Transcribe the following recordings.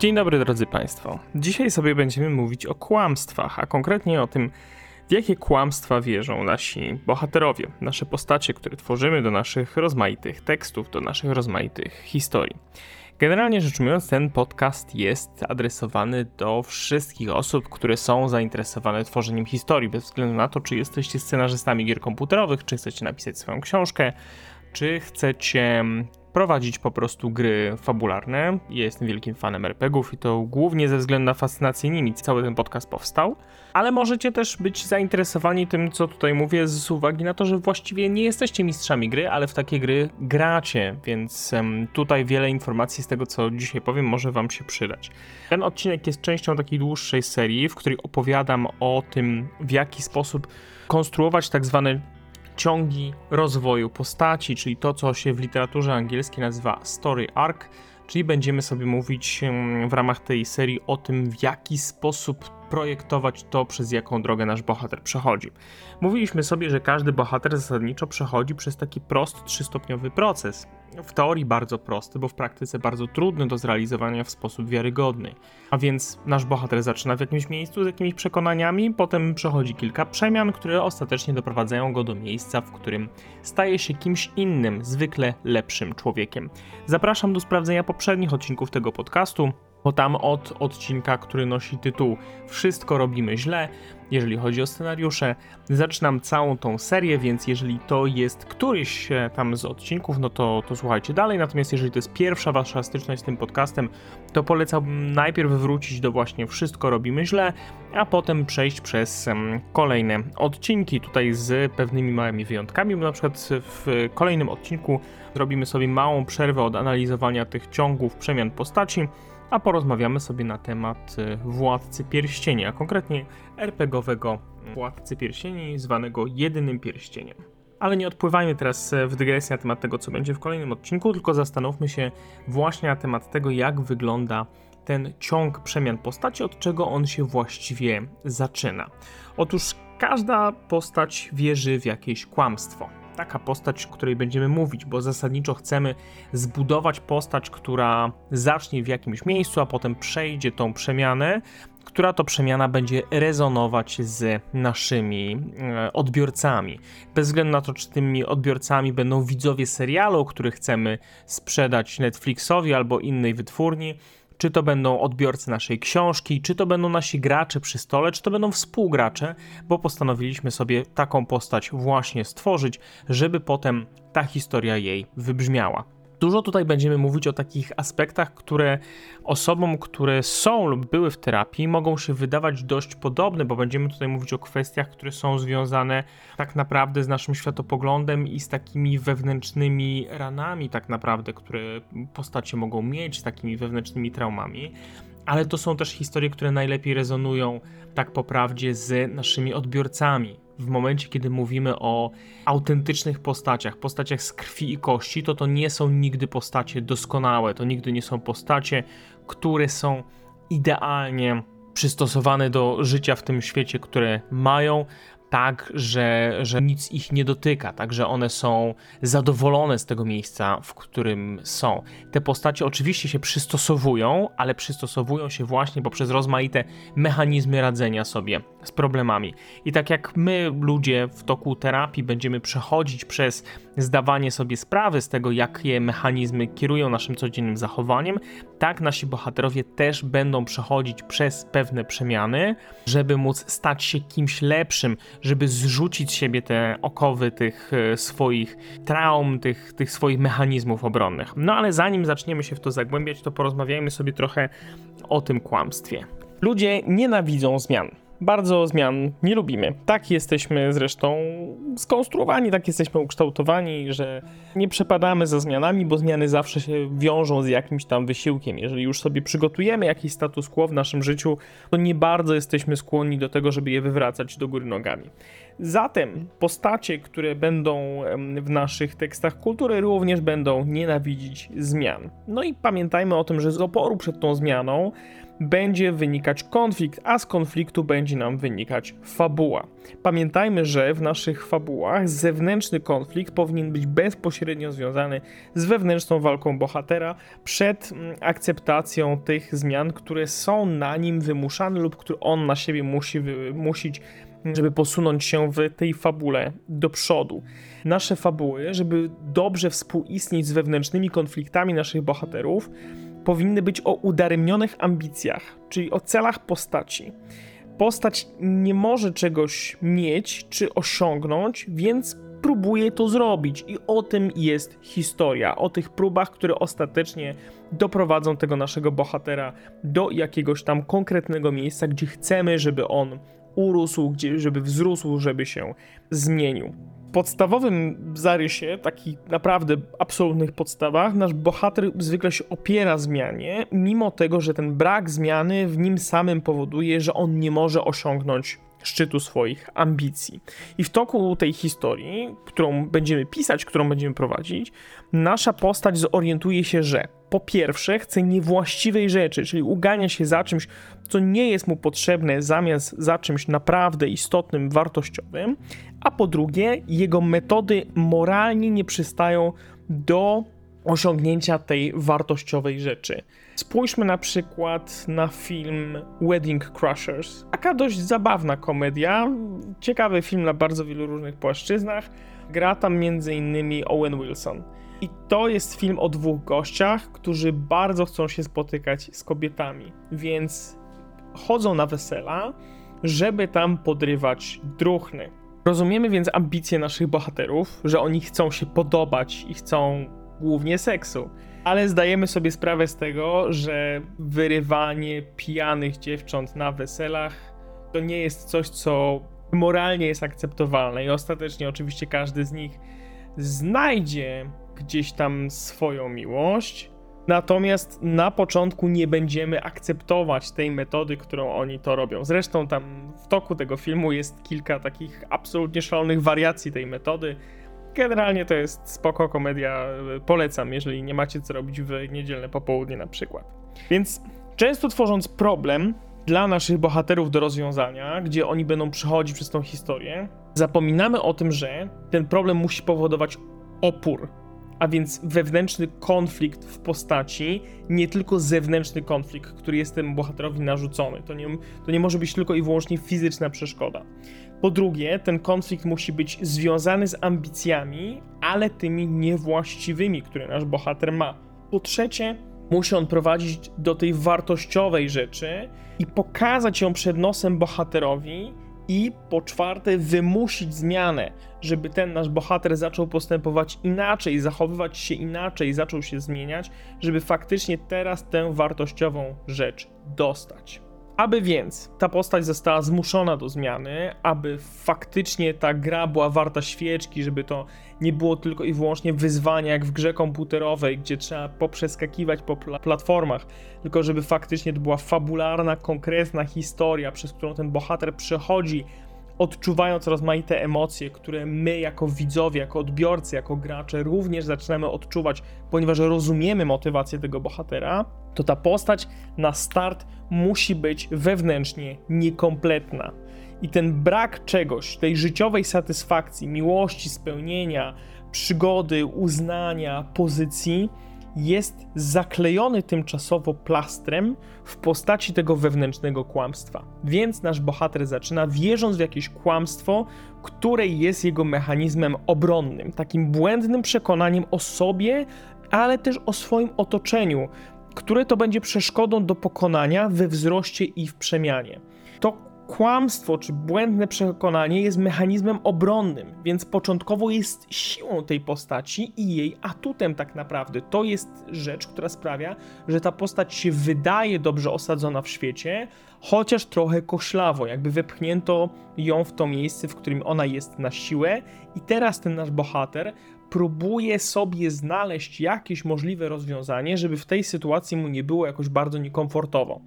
Dzień dobry drodzy Państwo. Dzisiaj sobie będziemy mówić o kłamstwach, a konkretnie o tym, w jakie kłamstwa wierzą nasi bohaterowie, nasze postacie, które tworzymy do naszych rozmaitych tekstów, do naszych rozmaitych historii. Generalnie rzecz ujmując, ten podcast jest adresowany do wszystkich osób, które są zainteresowane tworzeniem historii, bez względu na to, czy jesteście scenarzystami gier komputerowych, czy chcecie napisać swoją książkę, czy chcecie prowadzić po prostu gry fabularne. Ja jestem wielkim fanem RPGów i to głównie ze względu na fascynację nimi cały ten podcast powstał. Ale możecie też być zainteresowani tym, co tutaj mówię, z uwagi na to, że właściwie nie jesteście mistrzami gry, ale w takie gry gracie, więc tutaj wiele informacji z tego, co dzisiaj powiem, może Wam się przydać. Ten odcinek jest częścią takiej dłuższej serii, w której opowiadam o tym, w jaki sposób konstruować tak zwane ciągi rozwoju postaci, czyli to, co się w literaturze angielskiej nazywa story arc, czyli będziemy sobie mówić w ramach tej serii o tym, w jaki sposób projektować to, przez jaką drogę nasz bohater przechodzi. Mówiliśmy sobie, że każdy bohater zasadniczo przechodzi przez taki prosty trzystopniowy proces. W teorii bardzo prosty, bo w praktyce bardzo trudny do zrealizowania w sposób wiarygodny. A więc nasz bohater zaczyna w jakimś miejscu z jakimiś przekonaniami, potem przechodzi kilka przemian, które ostatecznie doprowadzają go do miejsca, w którym staje się kimś innym, zwykle lepszym człowiekiem. Zapraszam do sprawdzenia poprzednich odcinków tego podcastu bo tam od odcinka, który nosi tytuł Wszystko robimy źle, jeżeli chodzi o scenariusze, zaczynam całą tą serię, więc jeżeli to jest któryś e, tam z odcinków, no to, to słuchajcie dalej. Natomiast jeżeli to jest pierwsza wasza styczność z tym podcastem, to polecałbym najpierw wrócić do właśnie Wszystko robimy źle, a potem przejść przez kolejne odcinki, tutaj z pewnymi małymi wyjątkami, bo na przykład w kolejnym odcinku zrobimy sobie małą przerwę od analizowania tych ciągów przemian postaci a porozmawiamy sobie na temat y, Władcy Pierścieni, a konkretnie RPGowego Władcy Pierścieni, zwanego Jedynym Pierścieniem. Ale nie odpływajmy teraz w dygresję na temat tego, co będzie w kolejnym odcinku, tylko zastanówmy się właśnie na temat tego, jak wygląda ten ciąg przemian postaci, od czego on się właściwie zaczyna. Otóż każda postać wierzy w jakieś kłamstwo taka postać, o której będziemy mówić, bo zasadniczo chcemy zbudować postać, która zacznie w jakimś miejscu, a potem przejdzie tą przemianę, która to przemiana będzie rezonować z naszymi e, odbiorcami. Bez względu na to, czy tymi odbiorcami będą widzowie serialu, który chcemy sprzedać Netflixowi albo innej wytwórni, czy to będą odbiorcy naszej książki, czy to będą nasi gracze przy stole, czy to będą współgracze, bo postanowiliśmy sobie taką postać właśnie stworzyć, żeby potem ta historia jej wybrzmiała. Dużo tutaj będziemy mówić o takich aspektach, które osobom, które są lub były w terapii, mogą się wydawać dość podobne, bo będziemy tutaj mówić o kwestiach, które są związane tak naprawdę z naszym światopoglądem i z takimi wewnętrznymi ranami, tak naprawdę, które postacie mogą mieć, z takimi wewnętrznymi traumami. Ale to są też historie, które najlepiej rezonują tak po prawdzie z naszymi odbiorcami, w momencie, kiedy mówimy o autentycznych postaciach, postaciach z krwi i kości, to to nie są nigdy postacie doskonałe, to nigdy nie są postacie, które są idealnie przystosowane do życia w tym świecie, które mają, tak, że, że nic ich nie dotyka, tak, że one są zadowolone z tego miejsca, w którym są. Te postacie oczywiście się przystosowują, ale przystosowują się właśnie poprzez rozmaite mechanizmy radzenia sobie z problemami. I tak jak my, ludzie, w toku terapii będziemy przechodzić przez zdawanie sobie sprawy z tego, jakie mechanizmy kierują naszym codziennym zachowaniem, tak nasi bohaterowie też będą przechodzić przez pewne przemiany, żeby móc stać się kimś lepszym, żeby zrzucić z siebie te okowy tych e, swoich traum, tych, tych swoich mechanizmów obronnych. No ale zanim zaczniemy się w to zagłębiać, to porozmawiajmy sobie trochę o tym kłamstwie. Ludzie nienawidzą zmian bardzo zmian nie lubimy. Tak jesteśmy zresztą skonstruowani, tak jesteśmy ukształtowani, że nie przepadamy za zmianami, bo zmiany zawsze się wiążą z jakimś tam wysiłkiem. Jeżeli już sobie przygotujemy jakiś status quo w naszym życiu, to nie bardzo jesteśmy skłonni do tego, żeby je wywracać do góry nogami. Zatem postacie, które będą w naszych tekstach kultury, również będą nienawidzić zmian. No i pamiętajmy o tym, że z oporu przed tą zmianą będzie wynikać konflikt, a z konfliktu będzie nam wynikać fabuła. Pamiętajmy, że w naszych fabułach zewnętrzny konflikt powinien być bezpośrednio związany z wewnętrzną walką bohatera przed mm, akceptacją tych zmian, które są na nim wymuszane lub które on na siebie musi wymusić żeby posunąć się w tej fabule do przodu. Nasze fabuły, żeby dobrze współistnieć z wewnętrznymi konfliktami naszych bohaterów, powinny być o udaremnionych ambicjach, czyli o celach postaci. Postać nie może czegoś mieć czy osiągnąć, więc próbuje to zrobić, i o tym jest historia. O tych próbach, które ostatecznie doprowadzą tego naszego bohatera do jakiegoś tam konkretnego miejsca, gdzie chcemy, żeby on urósł, żeby wzrósł, żeby się zmienił. Podstawowym zarysie, takich naprawdę absolutnych podstawach, nasz bohater zwykle się opiera zmianie, mimo tego, że ten brak zmiany w nim samym powoduje, że on nie może osiągnąć szczytu swoich ambicji. I w toku tej historii, którą będziemy pisać, którą będziemy prowadzić, nasza postać zorientuje się, że po pierwsze chce niewłaściwej rzeczy, czyli ugania się za czymś, co nie jest mu potrzebne, zamiast za czymś naprawdę istotnym, wartościowym, a po drugie, jego metody moralnie nie przystają do osiągnięcia tej wartościowej rzeczy. Spójrzmy na przykład na film Wedding Crushers. Taka dość zabawna komedia, ciekawy film na bardzo wielu różnych płaszczyznach. Gra tam m.in. Owen Wilson. I to jest film o dwóch gościach, którzy bardzo chcą się spotykać z kobietami, więc chodzą na wesela, żeby tam podrywać druchny. Rozumiemy więc ambicje naszych bohaterów, że oni chcą się podobać i chcą głównie seksu. Ale zdajemy sobie sprawę z tego, że wyrywanie pijanych dziewcząt na weselach to nie jest coś, co moralnie jest akceptowalne. I ostatecznie, oczywiście, każdy z nich znajdzie gdzieś tam swoją miłość. Natomiast na początku nie będziemy akceptować tej metody, którą oni to robią. Zresztą tam w toku tego filmu jest kilka takich absolutnie szalonych wariacji tej metody. Generalnie to jest spoko komedia, polecam, jeżeli nie macie co robić w niedzielne popołudnie na przykład. Więc często tworząc problem dla naszych bohaterów do rozwiązania, gdzie oni będą przechodzić przez tą historię, zapominamy o tym, że ten problem musi powodować opór a więc wewnętrzny konflikt w postaci, nie tylko zewnętrzny konflikt, który jest temu bohaterowi narzucony. To nie, to nie może być tylko i wyłącznie fizyczna przeszkoda. Po drugie, ten konflikt musi być związany z ambicjami, ale tymi niewłaściwymi, które nasz bohater ma. Po trzecie, musi on prowadzić do tej wartościowej rzeczy i pokazać ją przed nosem bohaterowi, i po czwarte, wymusić zmianę, żeby ten nasz bohater zaczął postępować inaczej, zachowywać się inaczej, zaczął się zmieniać, żeby faktycznie teraz tę wartościową rzecz dostać. Aby więc ta postać została zmuszona do zmiany, aby faktycznie ta gra była warta świeczki, żeby to nie było tylko i wyłącznie wyzwanie jak w grze komputerowej, gdzie trzeba poprzeskakiwać po platformach, tylko żeby faktycznie to była fabularna, konkretna historia, przez którą ten bohater przechodzi odczuwając rozmaite emocje, które my jako widzowie, jako odbiorcy, jako gracze również zaczynamy odczuwać, ponieważ rozumiemy motywację tego bohatera, to ta postać na start musi być wewnętrznie niekompletna. I ten brak czegoś, tej życiowej satysfakcji, miłości, spełnienia, przygody, uznania, pozycji, jest zaklejony tymczasowo plastrem w postaci tego wewnętrznego kłamstwa. Więc nasz bohater zaczyna wierząc w jakieś kłamstwo, które jest jego mechanizmem obronnym, takim błędnym przekonaniem o sobie, ale też o swoim otoczeniu, które to będzie przeszkodą do pokonania we wzroście i w przemianie. To kłamstwo czy błędne przekonanie jest mechanizmem obronnym, więc początkowo jest siłą tej postaci i jej atutem tak naprawdę. To jest rzecz, która sprawia, że ta postać się wydaje dobrze osadzona w świecie, chociaż trochę koślawo, jakby wepchnięto ją w to miejsce, w którym ona jest na siłę i teraz ten nasz bohater próbuje sobie znaleźć jakieś możliwe rozwiązanie, żeby w tej sytuacji mu nie było jakoś bardzo niekomfortowo.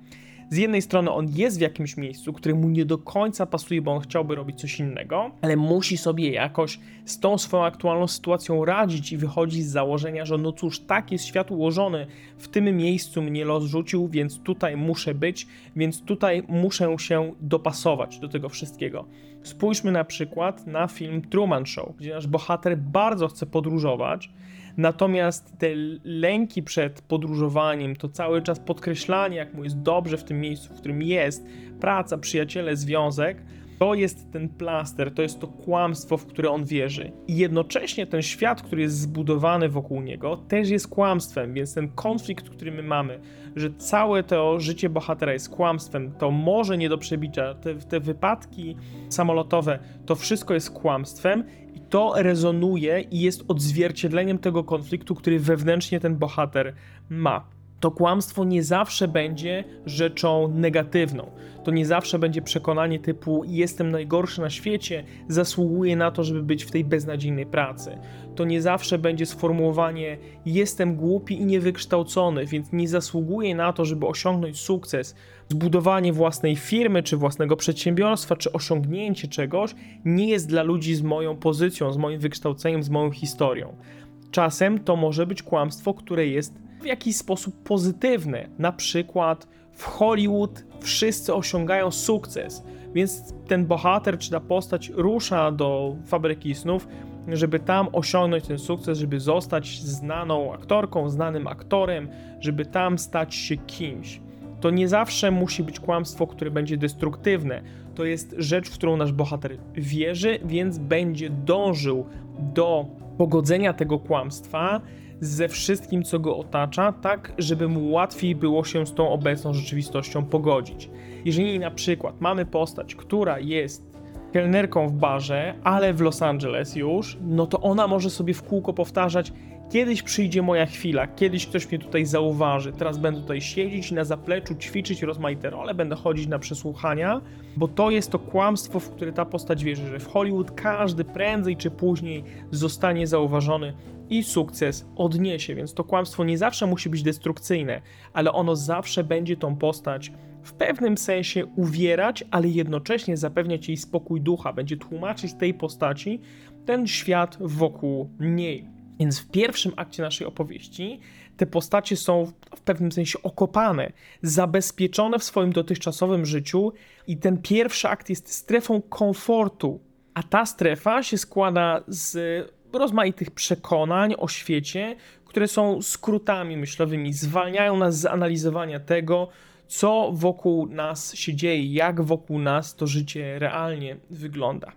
Z jednej strony on jest w jakimś miejscu, które mu nie do końca pasuje, bo on chciałby robić coś innego, ale musi sobie jakoś z tą swoją aktualną sytuacją radzić i wychodzić z założenia, że no cóż, tak jest świat ułożony, w tym miejscu mnie los rzucił, więc tutaj muszę być, więc tutaj muszę się dopasować do tego wszystkiego. Spójrzmy na przykład na film Truman Show, gdzie nasz bohater bardzo chce podróżować, Natomiast te lęki przed podróżowaniem, to cały czas podkreślanie, jak mu jest dobrze w tym miejscu, w którym jest, praca, przyjaciele, związek, to jest ten plaster, to jest to kłamstwo, w które on wierzy. I jednocześnie ten świat, który jest zbudowany wokół niego, też jest kłamstwem, więc ten konflikt, który my mamy, że całe to życie bohatera jest kłamstwem, to może nie do przebicia, te, te wypadki samolotowe, to wszystko jest kłamstwem to rezonuje i jest odzwierciedleniem tego konfliktu, który wewnętrznie ten bohater ma. To kłamstwo nie zawsze będzie rzeczą negatywną. To nie zawsze będzie przekonanie typu jestem najgorszy na świecie, zasługuję na to, żeby być w tej beznadziejnej pracy. To nie zawsze będzie sformułowanie jestem głupi i niewykształcony, więc nie zasługuję na to, żeby osiągnąć sukces, zbudowanie własnej firmy, czy własnego przedsiębiorstwa, czy osiągnięcie czegoś nie jest dla ludzi z moją pozycją, z moim wykształceniem, z moją historią. Czasem to może być kłamstwo, które jest w jakiś sposób pozytywne. Na przykład w Hollywood wszyscy osiągają sukces, więc ten bohater czy ta postać rusza do fabryki snów, żeby tam osiągnąć ten sukces, żeby zostać znaną aktorką, znanym aktorem, żeby tam stać się kimś to nie zawsze musi być kłamstwo, które będzie destruktywne. To jest rzecz, w którą nasz bohater wierzy, więc będzie dążył do pogodzenia tego kłamstwa ze wszystkim, co go otacza, tak żeby mu łatwiej było się z tą obecną rzeczywistością pogodzić. Jeżeli na przykład mamy postać, która jest kelnerką w barze, ale w Los Angeles już, no to ona może sobie w kółko powtarzać: Kiedyś przyjdzie moja chwila, kiedyś ktoś mnie tutaj zauważy. Teraz będę tutaj siedzieć na zapleczu, ćwiczyć rozmaite role, będę chodzić na przesłuchania, bo to jest to kłamstwo, w które ta postać wierzy, że w Hollywood każdy prędzej czy później zostanie zauważony i sukces odniesie. Więc to kłamstwo nie zawsze musi być destrukcyjne, ale ono zawsze będzie tą postać w pewnym sensie uwierać, ale jednocześnie zapewniać jej spokój ducha, będzie tłumaczyć tej postaci ten świat wokół niej. Więc w pierwszym akcie naszej opowieści te postacie są w pewnym sensie okopane, zabezpieczone w swoim dotychczasowym życiu, i ten pierwszy akt jest strefą komfortu. A ta strefa się składa z rozmaitych przekonań o świecie, które są skrótami myślowymi, zwalniają nas z analizowania tego, co wokół nas się dzieje, jak wokół nas to życie realnie wygląda.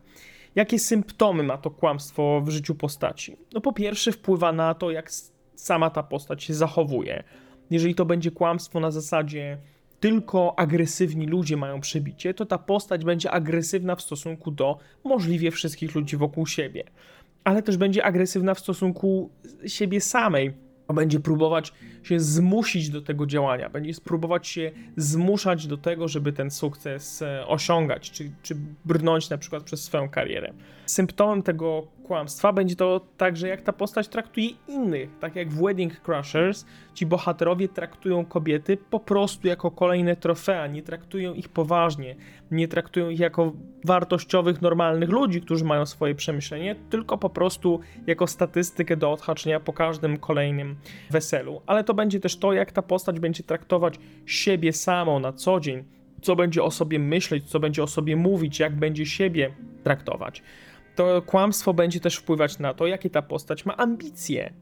Jakie symptomy ma to kłamstwo w życiu postaci? No po pierwsze wpływa na to, jak sama ta postać się zachowuje. Jeżeli to będzie kłamstwo na zasadzie tylko agresywni ludzie mają przebicie, to ta postać będzie agresywna w stosunku do możliwie wszystkich ludzi wokół siebie. Ale też będzie agresywna w stosunku siebie samej będzie próbować się zmusić do tego działania, będzie spróbować się zmuszać do tego, żeby ten sukces e, osiągać, czy, czy brnąć na przykład przez swoją karierę. Symptomem tego kłamstwa będzie to także, jak ta postać traktuje innych. Tak jak w Wedding Crushers, ci bohaterowie traktują kobiety po prostu jako kolejne trofea, nie traktują ich poważnie, nie traktują ich jako wartościowych, normalnych ludzi, którzy mają swoje przemyślenie, tylko po prostu jako statystykę do odhaczenia po każdym kolejnym weselu. Ale to będzie też to, jak ta postać będzie traktować siebie samą na co dzień, co będzie o sobie myśleć, co będzie o sobie mówić, jak będzie siebie traktować to kłamstwo będzie też wpływać na to, jakie ta postać ma ambicje,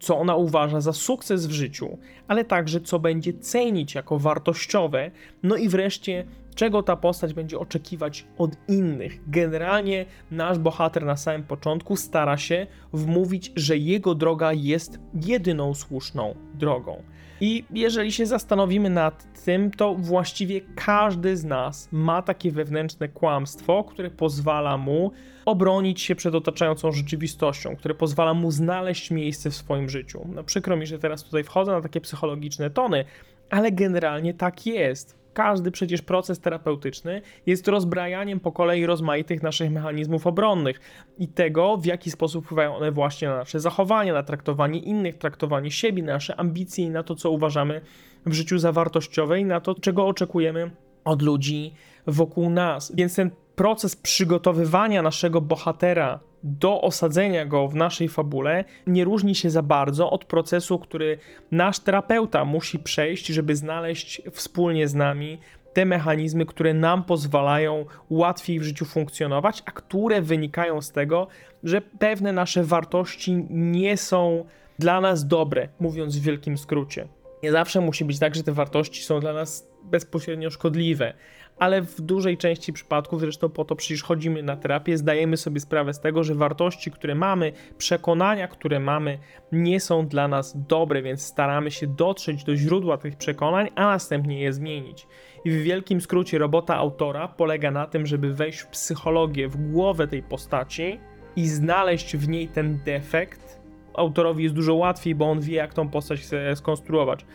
co ona uważa za sukces w życiu, ale także co będzie cenić jako wartościowe, no i wreszcie czego ta postać będzie oczekiwać od innych. Generalnie nasz bohater na samym początku stara się wmówić, że jego droga jest jedyną słuszną drogą. I jeżeli się zastanowimy nad tym, to właściwie każdy z nas ma takie wewnętrzne kłamstwo, które pozwala mu obronić się przed otaczającą rzeczywistością, które pozwala mu znaleźć miejsce w swoim życiu. No przykro mi, że teraz tutaj wchodzę na takie psychologiczne tony, ale generalnie tak jest każdy przecież proces terapeutyczny jest rozbrajaniem po kolei rozmaitych naszych mechanizmów obronnych i tego, w jaki sposób wpływają one właśnie na nasze zachowanie, na traktowanie innych, traktowanie siebie, na nasze ambicje i na to, co uważamy w życiu za wartościowe i na to, czego oczekujemy od ludzi wokół nas. Więc ten proces przygotowywania naszego bohatera do osadzenia go w naszej fabule nie różni się za bardzo od procesu, który nasz terapeuta musi przejść, żeby znaleźć wspólnie z nami te mechanizmy, które nam pozwalają łatwiej w życiu funkcjonować, a które wynikają z tego, że pewne nasze wartości nie są dla nas dobre, mówiąc w wielkim skrócie. Nie zawsze musi być tak, że te wartości są dla nas bezpośrednio szkodliwe, ale w dużej części przypadków, zresztą po to przecież chodzimy na terapię, zdajemy sobie sprawę z tego, że wartości, które mamy, przekonania, które mamy, nie są dla nas dobre, więc staramy się dotrzeć do źródła tych przekonań, a następnie je zmienić. I w wielkim skrócie robota autora polega na tym, żeby wejść w psychologię, w głowę tej postaci i znaleźć w niej ten defekt. Autorowi jest dużo łatwiej, bo on wie, jak tą postać chce skonstruować.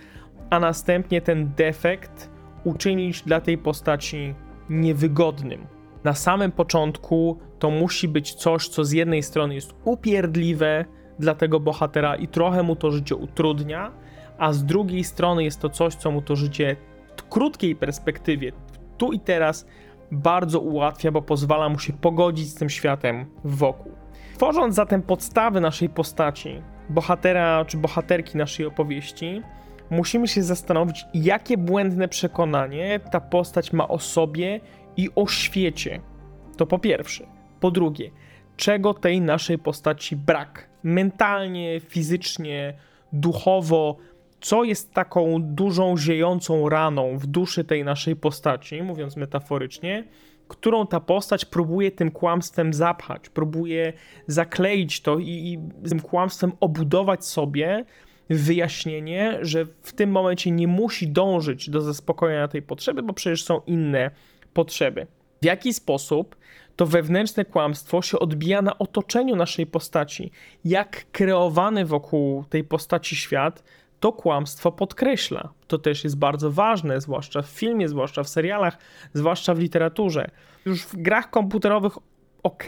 A następnie ten defekt uczynić dla tej postaci niewygodnym. Na samym początku to musi być coś, co z jednej strony jest upierdliwe dla tego bohatera i trochę mu to życie utrudnia, a z drugiej strony jest to coś, co mu to życie w krótkiej perspektywie, tu i teraz, bardzo ułatwia, bo pozwala mu się pogodzić z tym światem wokół. Tworząc zatem podstawy naszej postaci, bohatera czy bohaterki naszej opowieści, musimy się zastanowić, jakie błędne przekonanie ta postać ma o sobie i o świecie. To po pierwsze. Po drugie, czego tej naszej postaci brak? Mentalnie, fizycznie, duchowo, co jest taką dużą, ziejącą raną w duszy tej naszej postaci, mówiąc metaforycznie, którą ta postać próbuje tym kłamstwem zapchać, próbuje zakleić to i, i tym kłamstwem obudować sobie wyjaśnienie, że w tym momencie nie musi dążyć do zaspokojenia tej potrzeby, bo przecież są inne potrzeby. W jaki sposób to wewnętrzne kłamstwo się odbija na otoczeniu naszej postaci? Jak kreowany wokół tej postaci świat to kłamstwo podkreśla. To też jest bardzo ważne, zwłaszcza w filmie, zwłaszcza w serialach, zwłaszcza w literaturze. Już w grach komputerowych ok,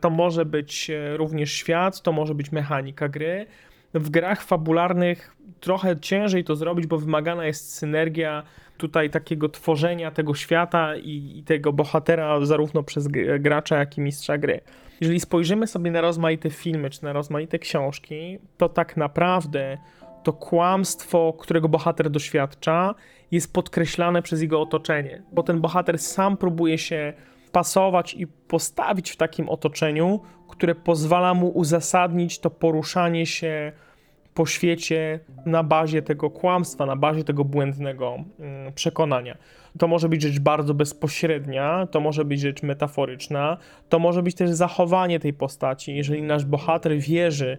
to może być e, również świat, to może być mechanika gry, w grach fabularnych trochę ciężej to zrobić, bo wymagana jest synergia tutaj takiego tworzenia tego świata i, i tego bohatera zarówno przez gracza, jak i mistrza gry. Jeżeli spojrzymy sobie na rozmaite filmy czy na rozmaite książki, to tak naprawdę to kłamstwo, którego bohater doświadcza, jest podkreślane przez jego otoczenie, bo ten bohater sam próbuje się pasować i postawić w takim otoczeniu, które pozwala mu uzasadnić to poruszanie się po świecie na bazie tego kłamstwa, na bazie tego błędnego mm, przekonania. To może być rzecz bardzo bezpośrednia, to może być rzecz metaforyczna, to może być też zachowanie tej postaci. Jeżeli nasz bohater wierzy,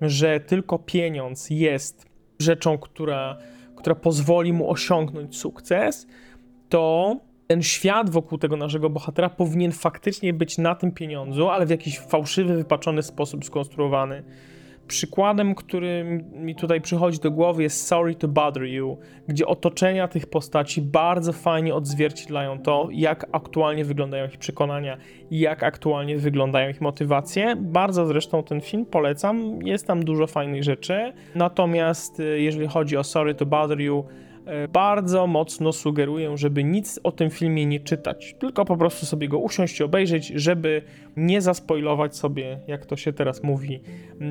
że tylko pieniądz jest rzeczą, która, która pozwoli mu osiągnąć sukces, to ten świat wokół tego naszego bohatera powinien faktycznie być na tym pieniądzu, ale w jakiś fałszywy, wypaczony sposób skonstruowany. Przykładem, który mi tutaj przychodzi do głowy jest Sorry to Bother You, gdzie otoczenia tych postaci bardzo fajnie odzwierciedlają to, jak aktualnie wyglądają ich przekonania jak aktualnie wyglądają ich motywacje. Bardzo zresztą ten film polecam, jest tam dużo fajnych rzeczy. Natomiast y, jeżeli chodzi o Sorry to Bother You, bardzo mocno sugeruję, żeby nic o tym filmie nie czytać, tylko po prostu sobie go usiąść i obejrzeć, żeby nie zaspoilować sobie, jak to się teraz mówi,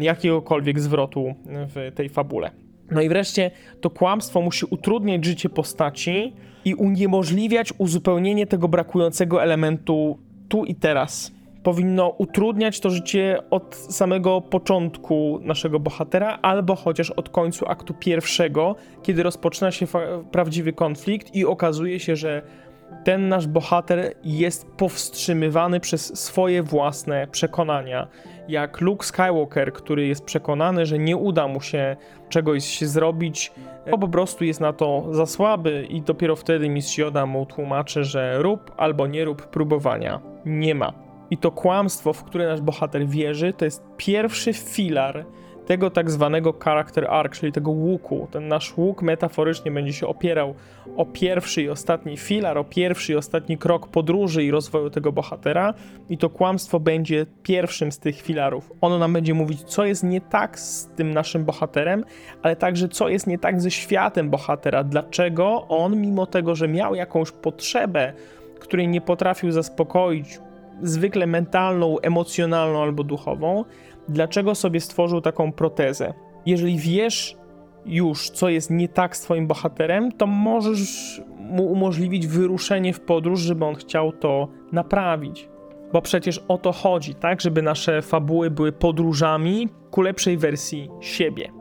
jakiegokolwiek zwrotu w tej fabule. No i wreszcie to kłamstwo musi utrudniać życie postaci i uniemożliwiać uzupełnienie tego brakującego elementu tu i teraz powinno utrudniać to życie od samego początku naszego bohatera, albo chociaż od końca aktu pierwszego, kiedy rozpoczyna się prawdziwy konflikt i okazuje się, że ten nasz bohater jest powstrzymywany przez swoje własne przekonania. Jak Luke Skywalker, który jest przekonany, że nie uda mu się czegoś zrobić, bo po prostu jest na to za słaby i dopiero wtedy mistrz Yoda mu tłumaczy, że rób albo nie rób próbowania. Nie ma. I to kłamstwo, w które nasz bohater wierzy, to jest pierwszy filar tego tak zwanego character arc, czyli tego łuku. Ten nasz łuk metaforycznie będzie się opierał o pierwszy i ostatni filar, o pierwszy i ostatni krok podróży i rozwoju tego bohatera i to kłamstwo będzie pierwszym z tych filarów. Ono nam będzie mówić, co jest nie tak z tym naszym bohaterem, ale także co jest nie tak ze światem bohatera, dlaczego on, mimo tego, że miał jakąś potrzebę, której nie potrafił zaspokoić, zwykle mentalną, emocjonalną albo duchową, dlaczego sobie stworzył taką protezę. Jeżeli wiesz już, co jest nie tak z twoim bohaterem, to możesz mu umożliwić wyruszenie w podróż, żeby on chciał to naprawić. Bo przecież o to chodzi, tak? Żeby nasze fabuły były podróżami ku lepszej wersji siebie.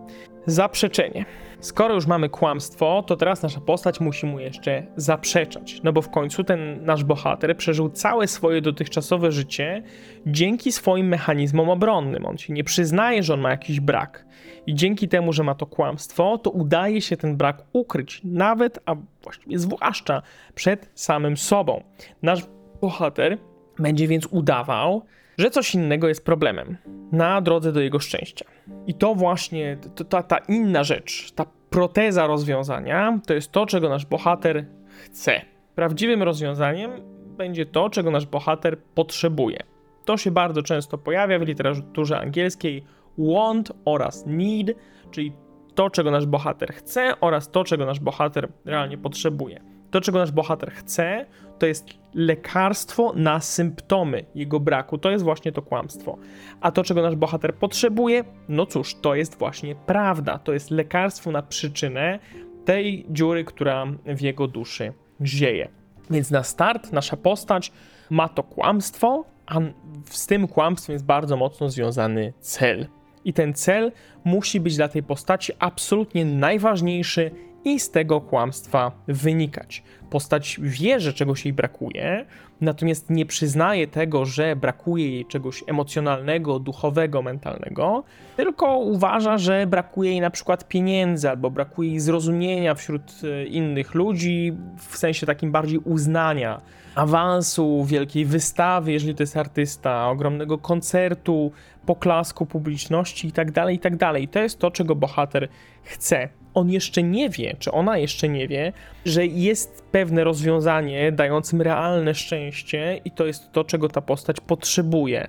Zaprzeczenie. Skoro już mamy kłamstwo, to teraz nasza postać musi mu jeszcze zaprzeczać. No bo w końcu ten nasz bohater przeżył całe swoje dotychczasowe życie dzięki swoim mechanizmom obronnym. On się nie przyznaje, że on ma jakiś brak. I dzięki temu, że ma to kłamstwo, to udaje się ten brak ukryć, nawet, a właściwie zwłaszcza przed samym sobą. Nasz bohater będzie więc udawał, że coś innego jest problemem na drodze do jego szczęścia. I to właśnie, ta, ta inna rzecz, ta proteza rozwiązania, to jest to, czego nasz bohater chce. Prawdziwym rozwiązaniem będzie to, czego nasz bohater potrzebuje. To się bardzo często pojawia w literaturze angielskiej want oraz need, czyli to, czego nasz bohater chce oraz to, czego nasz bohater realnie potrzebuje. To, czego nasz bohater chce, to jest lekarstwo na symptomy jego braku. To jest właśnie to kłamstwo. A to, czego nasz bohater potrzebuje, no cóż, to jest właśnie prawda. To jest lekarstwo na przyczynę tej dziury, która w jego duszy zieje. Więc na start nasza postać ma to kłamstwo, a z tym kłamstwem jest bardzo mocno związany cel. I ten cel musi być dla tej postaci absolutnie najważniejszy i z tego kłamstwa wynikać. Postać wie, że czegoś jej brakuje, natomiast nie przyznaje tego, że brakuje jej czegoś emocjonalnego, duchowego, mentalnego, tylko uważa, że brakuje jej na przykład pieniędzy albo brakuje jej zrozumienia wśród e, innych ludzi, w sensie takim bardziej uznania, awansu, wielkiej wystawy, jeżeli to jest artysta, ogromnego koncertu, poklasku publiczności itd., tak itd. Tak I to jest to, czego bohater chce on jeszcze nie wie, czy ona jeszcze nie wie, że jest pewne rozwiązanie dającym realne szczęście i to jest to, czego ta postać potrzebuje,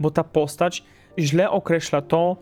bo ta postać źle określa to,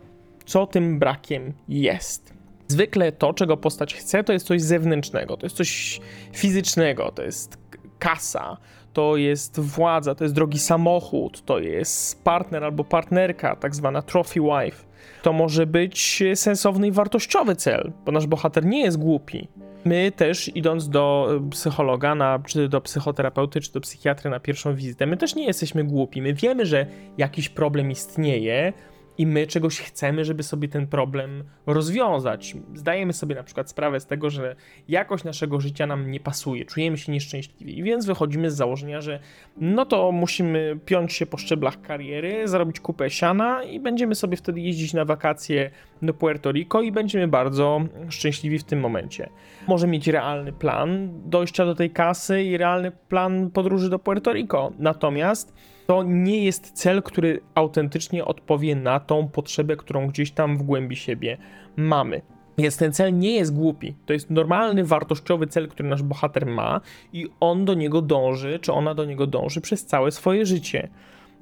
co tym brakiem jest. Zwykle to, czego postać chce, to jest coś zewnętrznego, to jest coś fizycznego, to jest kasa, to jest władza, to jest drogi samochód, to jest partner albo partnerka, tak zwana trophy wife to może być sensowny i wartościowy cel, bo nasz bohater nie jest głupi. My też, idąc do psychologa, na, czy do psychoterapeuty, czy do psychiatry na pierwszą wizytę, my też nie jesteśmy głupi. My wiemy, że jakiś problem istnieje, i my czegoś chcemy, żeby sobie ten problem rozwiązać. Zdajemy sobie na przykład sprawę z tego, że jakość naszego życia nam nie pasuje, czujemy się nieszczęśliwi, więc wychodzimy z założenia, że no to musimy piąć się po szczeblach kariery, zarobić kupę siana i będziemy sobie wtedy jeździć na wakacje do Puerto Rico i będziemy bardzo szczęśliwi w tym momencie. Może mieć realny plan dojścia do tej kasy i realny plan podróży do Puerto Rico. Natomiast to nie jest cel, który autentycznie odpowie na tą potrzebę, którą gdzieś tam w głębi siebie mamy. Więc ten cel nie jest głupi. To jest normalny, wartościowy cel, który nasz bohater ma i on do niego dąży, czy ona do niego dąży przez całe swoje życie.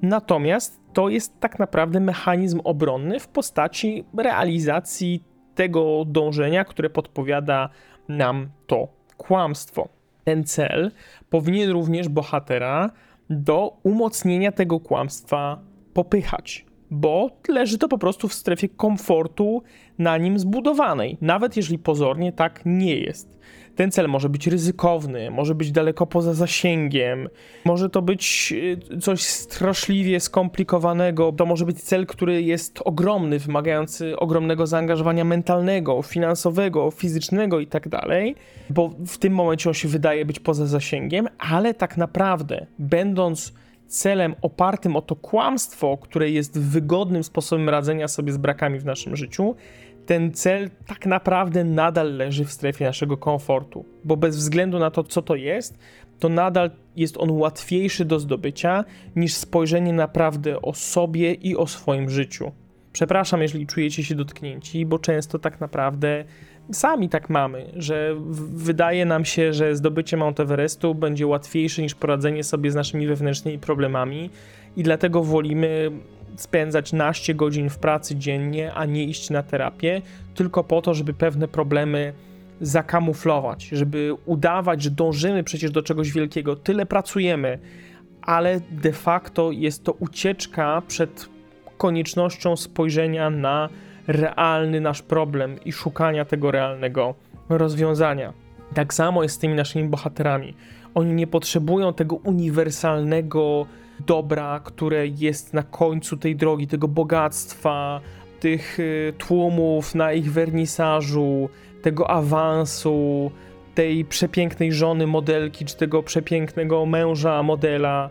Natomiast to jest tak naprawdę mechanizm obronny w postaci realizacji tego dążenia, które podpowiada nam to kłamstwo. Ten cel powinien również bohatera do umocnienia tego kłamstwa popychać, bo leży to po prostu w strefie komfortu na nim zbudowanej, nawet jeżeli pozornie tak nie jest. Ten cel może być ryzykowny, może być daleko poza zasięgiem, może to być y, coś straszliwie skomplikowanego, to może być cel, który jest ogromny, wymagający ogromnego zaangażowania mentalnego, finansowego, fizycznego itd., tak bo w tym momencie on się wydaje być poza zasięgiem, ale tak naprawdę, będąc celem opartym o to kłamstwo, które jest wygodnym sposobem radzenia sobie z brakami w naszym życiu, ten cel tak naprawdę nadal leży w strefie naszego komfortu, bo bez względu na to, co to jest, to nadal jest on łatwiejszy do zdobycia niż spojrzenie naprawdę o sobie i o swoim życiu. Przepraszam, jeżeli czujecie się dotknięci, bo często tak naprawdę sami tak mamy, że wydaje nam się, że zdobycie Mount Everestu będzie łatwiejsze niż poradzenie sobie z naszymi wewnętrznymi problemami i dlatego wolimy spędzać naście godzin w pracy dziennie, a nie iść na terapię, tylko po to, żeby pewne problemy zakamuflować, żeby udawać, że dążymy przecież do czegoś wielkiego. Tyle pracujemy, ale de facto jest to ucieczka przed koniecznością spojrzenia na realny nasz problem i szukania tego realnego rozwiązania. Tak samo jest z tymi naszymi bohaterami. Oni nie potrzebują tego uniwersalnego dobra, które jest na końcu tej drogi, tego bogactwa, tych y, tłumów na ich wernisażu, tego awansu, tej przepięknej żony modelki, czy tego przepięknego męża modela.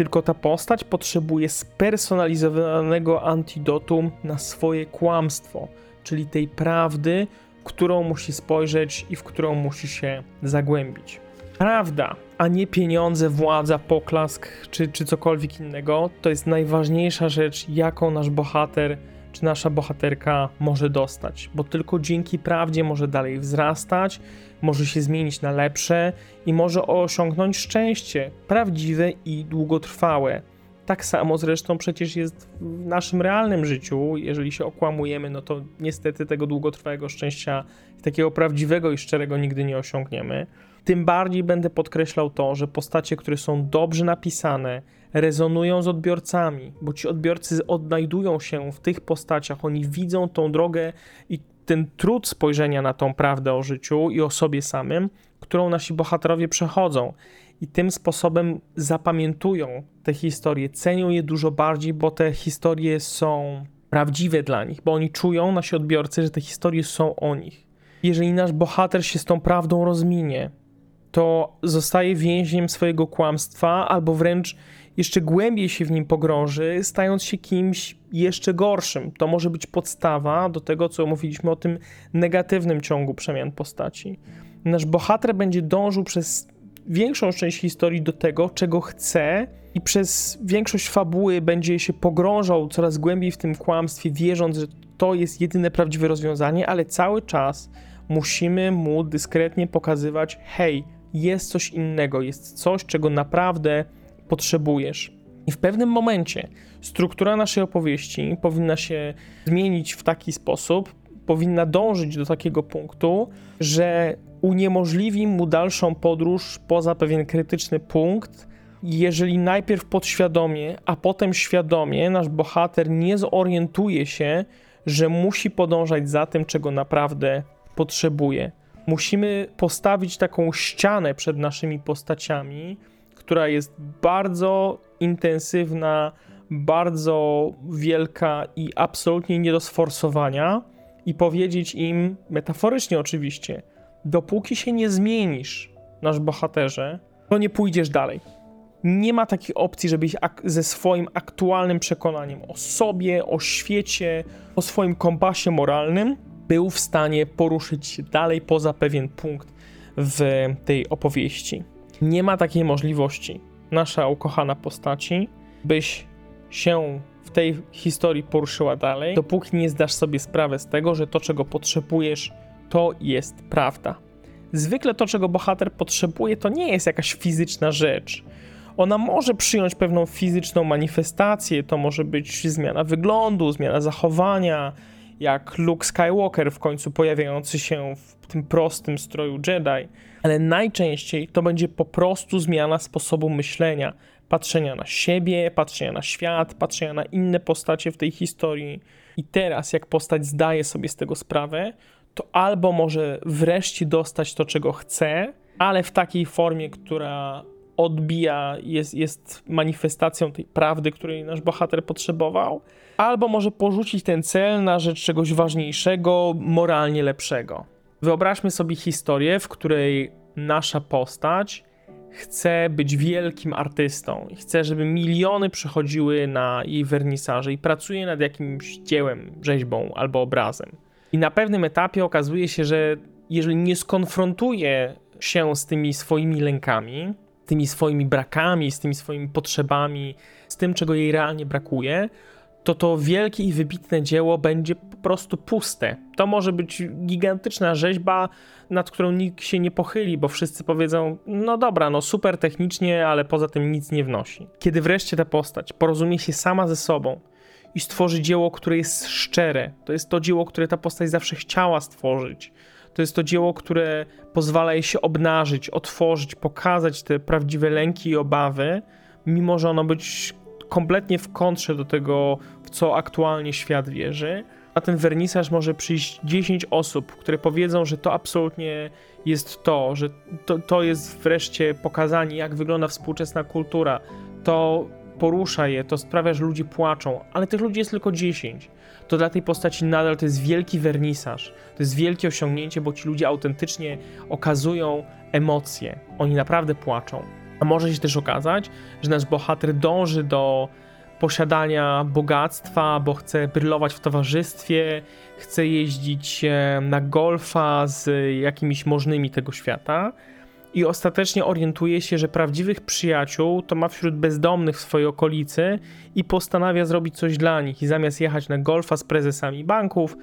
Tylko ta postać potrzebuje spersonalizowanego antidotum na swoje kłamstwo, czyli tej prawdy, którą musi spojrzeć i w którą musi się zagłębić. Prawda, a nie pieniądze, władza, poklask czy, czy cokolwiek innego, to jest najważniejsza rzecz, jaką nasz bohater czy nasza bohaterka może dostać, bo tylko dzięki prawdzie może dalej wzrastać, może się zmienić na lepsze i może osiągnąć szczęście prawdziwe i długotrwałe. Tak samo zresztą przecież jest w naszym realnym życiu. Jeżeli się okłamujemy, no to niestety tego długotrwałego szczęścia, takiego prawdziwego i szczerego nigdy nie osiągniemy. Tym bardziej będę podkreślał to, że postacie, które są dobrze napisane, rezonują z odbiorcami, bo ci odbiorcy odnajdują się w tych postaciach, oni widzą tą drogę i ten trud spojrzenia na tą prawdę o życiu i o sobie samym, którą nasi bohaterowie przechodzą. I tym sposobem zapamiętują te historie, cenią je dużo bardziej, bo te historie są prawdziwe dla nich, bo oni czują, nasi odbiorcy, że te historie są o nich. Jeżeli nasz bohater się z tą prawdą rozminie, to zostaje więźniem swojego kłamstwa, albo wręcz jeszcze głębiej się w nim pogrąży, stając się kimś jeszcze gorszym. To może być podstawa do tego, co mówiliśmy o tym negatywnym ciągu przemian postaci. Nasz bohater będzie dążył przez większą część historii do tego, czego chce, i przez większość fabuły będzie się pogrążał coraz głębiej w tym kłamstwie, wierząc, że to jest jedyne prawdziwe rozwiązanie, ale cały czas musimy mu dyskretnie pokazywać: hej, jest coś innego, jest coś, czego naprawdę potrzebujesz. I w pewnym momencie struktura naszej opowieści powinna się zmienić w taki sposób, powinna dążyć do takiego punktu, że uniemożliwi mu dalszą podróż poza pewien krytyczny punkt, jeżeli najpierw podświadomie, a potem świadomie nasz bohater nie zorientuje się, że musi podążać za tym, czego naprawdę potrzebuje. Musimy postawić taką ścianę przed naszymi postaciami, która jest bardzo intensywna, bardzo wielka i absolutnie nie do sforsowania, i powiedzieć im, metaforycznie oczywiście, dopóki się nie zmienisz, nasz bohaterze, to nie pójdziesz dalej. Nie ma takiej opcji, żebyś ze swoim aktualnym przekonaniem o sobie, o świecie, o swoim kompasie moralnym był w stanie poruszyć dalej poza pewien punkt w tej opowieści. Nie ma takiej możliwości, nasza ukochana postaci, byś się w tej historii poruszyła dalej, dopóki nie zdasz sobie sprawę z tego, że to, czego potrzebujesz, to jest prawda. Zwykle to, czego bohater potrzebuje, to nie jest jakaś fizyczna rzecz. Ona może przyjąć pewną fizyczną manifestację, to może być zmiana wyglądu, zmiana zachowania, jak Luke Skywalker w końcu pojawiający się w tym prostym stroju Jedi, ale najczęściej to będzie po prostu zmiana sposobu myślenia, patrzenia na siebie, patrzenia na świat, patrzenia na inne postacie w tej historii. I teraz, jak postać zdaje sobie z tego sprawę, to albo może wreszcie dostać to, czego chce, ale w takiej formie, która odbija, jest, jest manifestacją tej prawdy, której nasz bohater potrzebował, albo może porzucić ten cel na rzecz czegoś ważniejszego, moralnie lepszego. Wyobraźmy sobie historię, w której nasza postać chce być wielkim artystą i chce, żeby miliony przychodziły na jej wernisaże i pracuje nad jakimś dziełem, rzeźbą albo obrazem. I na pewnym etapie okazuje się, że jeżeli nie skonfrontuje się z tymi swoimi lękami, tymi swoimi brakami, z tymi swoimi potrzebami, z tym, czego jej realnie brakuje, to to wielkie i wybitne dzieło będzie po prostu puste. To może być gigantyczna rzeźba, nad którą nikt się nie pochyli, bo wszyscy powiedzą: No dobra, no super technicznie, ale poza tym nic nie wnosi. Kiedy wreszcie ta postać porozumie się sama ze sobą i stworzy dzieło, które jest szczere, to jest to dzieło, które ta postać zawsze chciała stworzyć. To jest to dzieło, które pozwala jej się obnażyć, otworzyć, pokazać te prawdziwe lęki i obawy, mimo że ono być kompletnie w kontrze do tego, w co aktualnie świat wierzy. Na ten wernisaż może przyjść 10 osób, które powiedzą, że to absolutnie jest to, że to, to jest wreszcie pokazanie, jak wygląda współczesna kultura. To porusza je, to sprawia, że ludzie płaczą, ale tych ludzi jest tylko 10. To dla tej postaci nadal to jest wielki wernisaż, to jest wielkie osiągnięcie, bo ci ludzie autentycznie okazują emocje, oni naprawdę płaczą. A może się też okazać, że nasz bohater dąży do posiadania bogactwa, bo chce brylować w towarzystwie, chce jeździć e, na golfa z jakimiś możnymi tego świata i ostatecznie orientuje się, że prawdziwych przyjaciół to ma wśród bezdomnych w swojej okolicy i postanawia zrobić coś dla nich. I zamiast jechać na golfa z prezesami banków,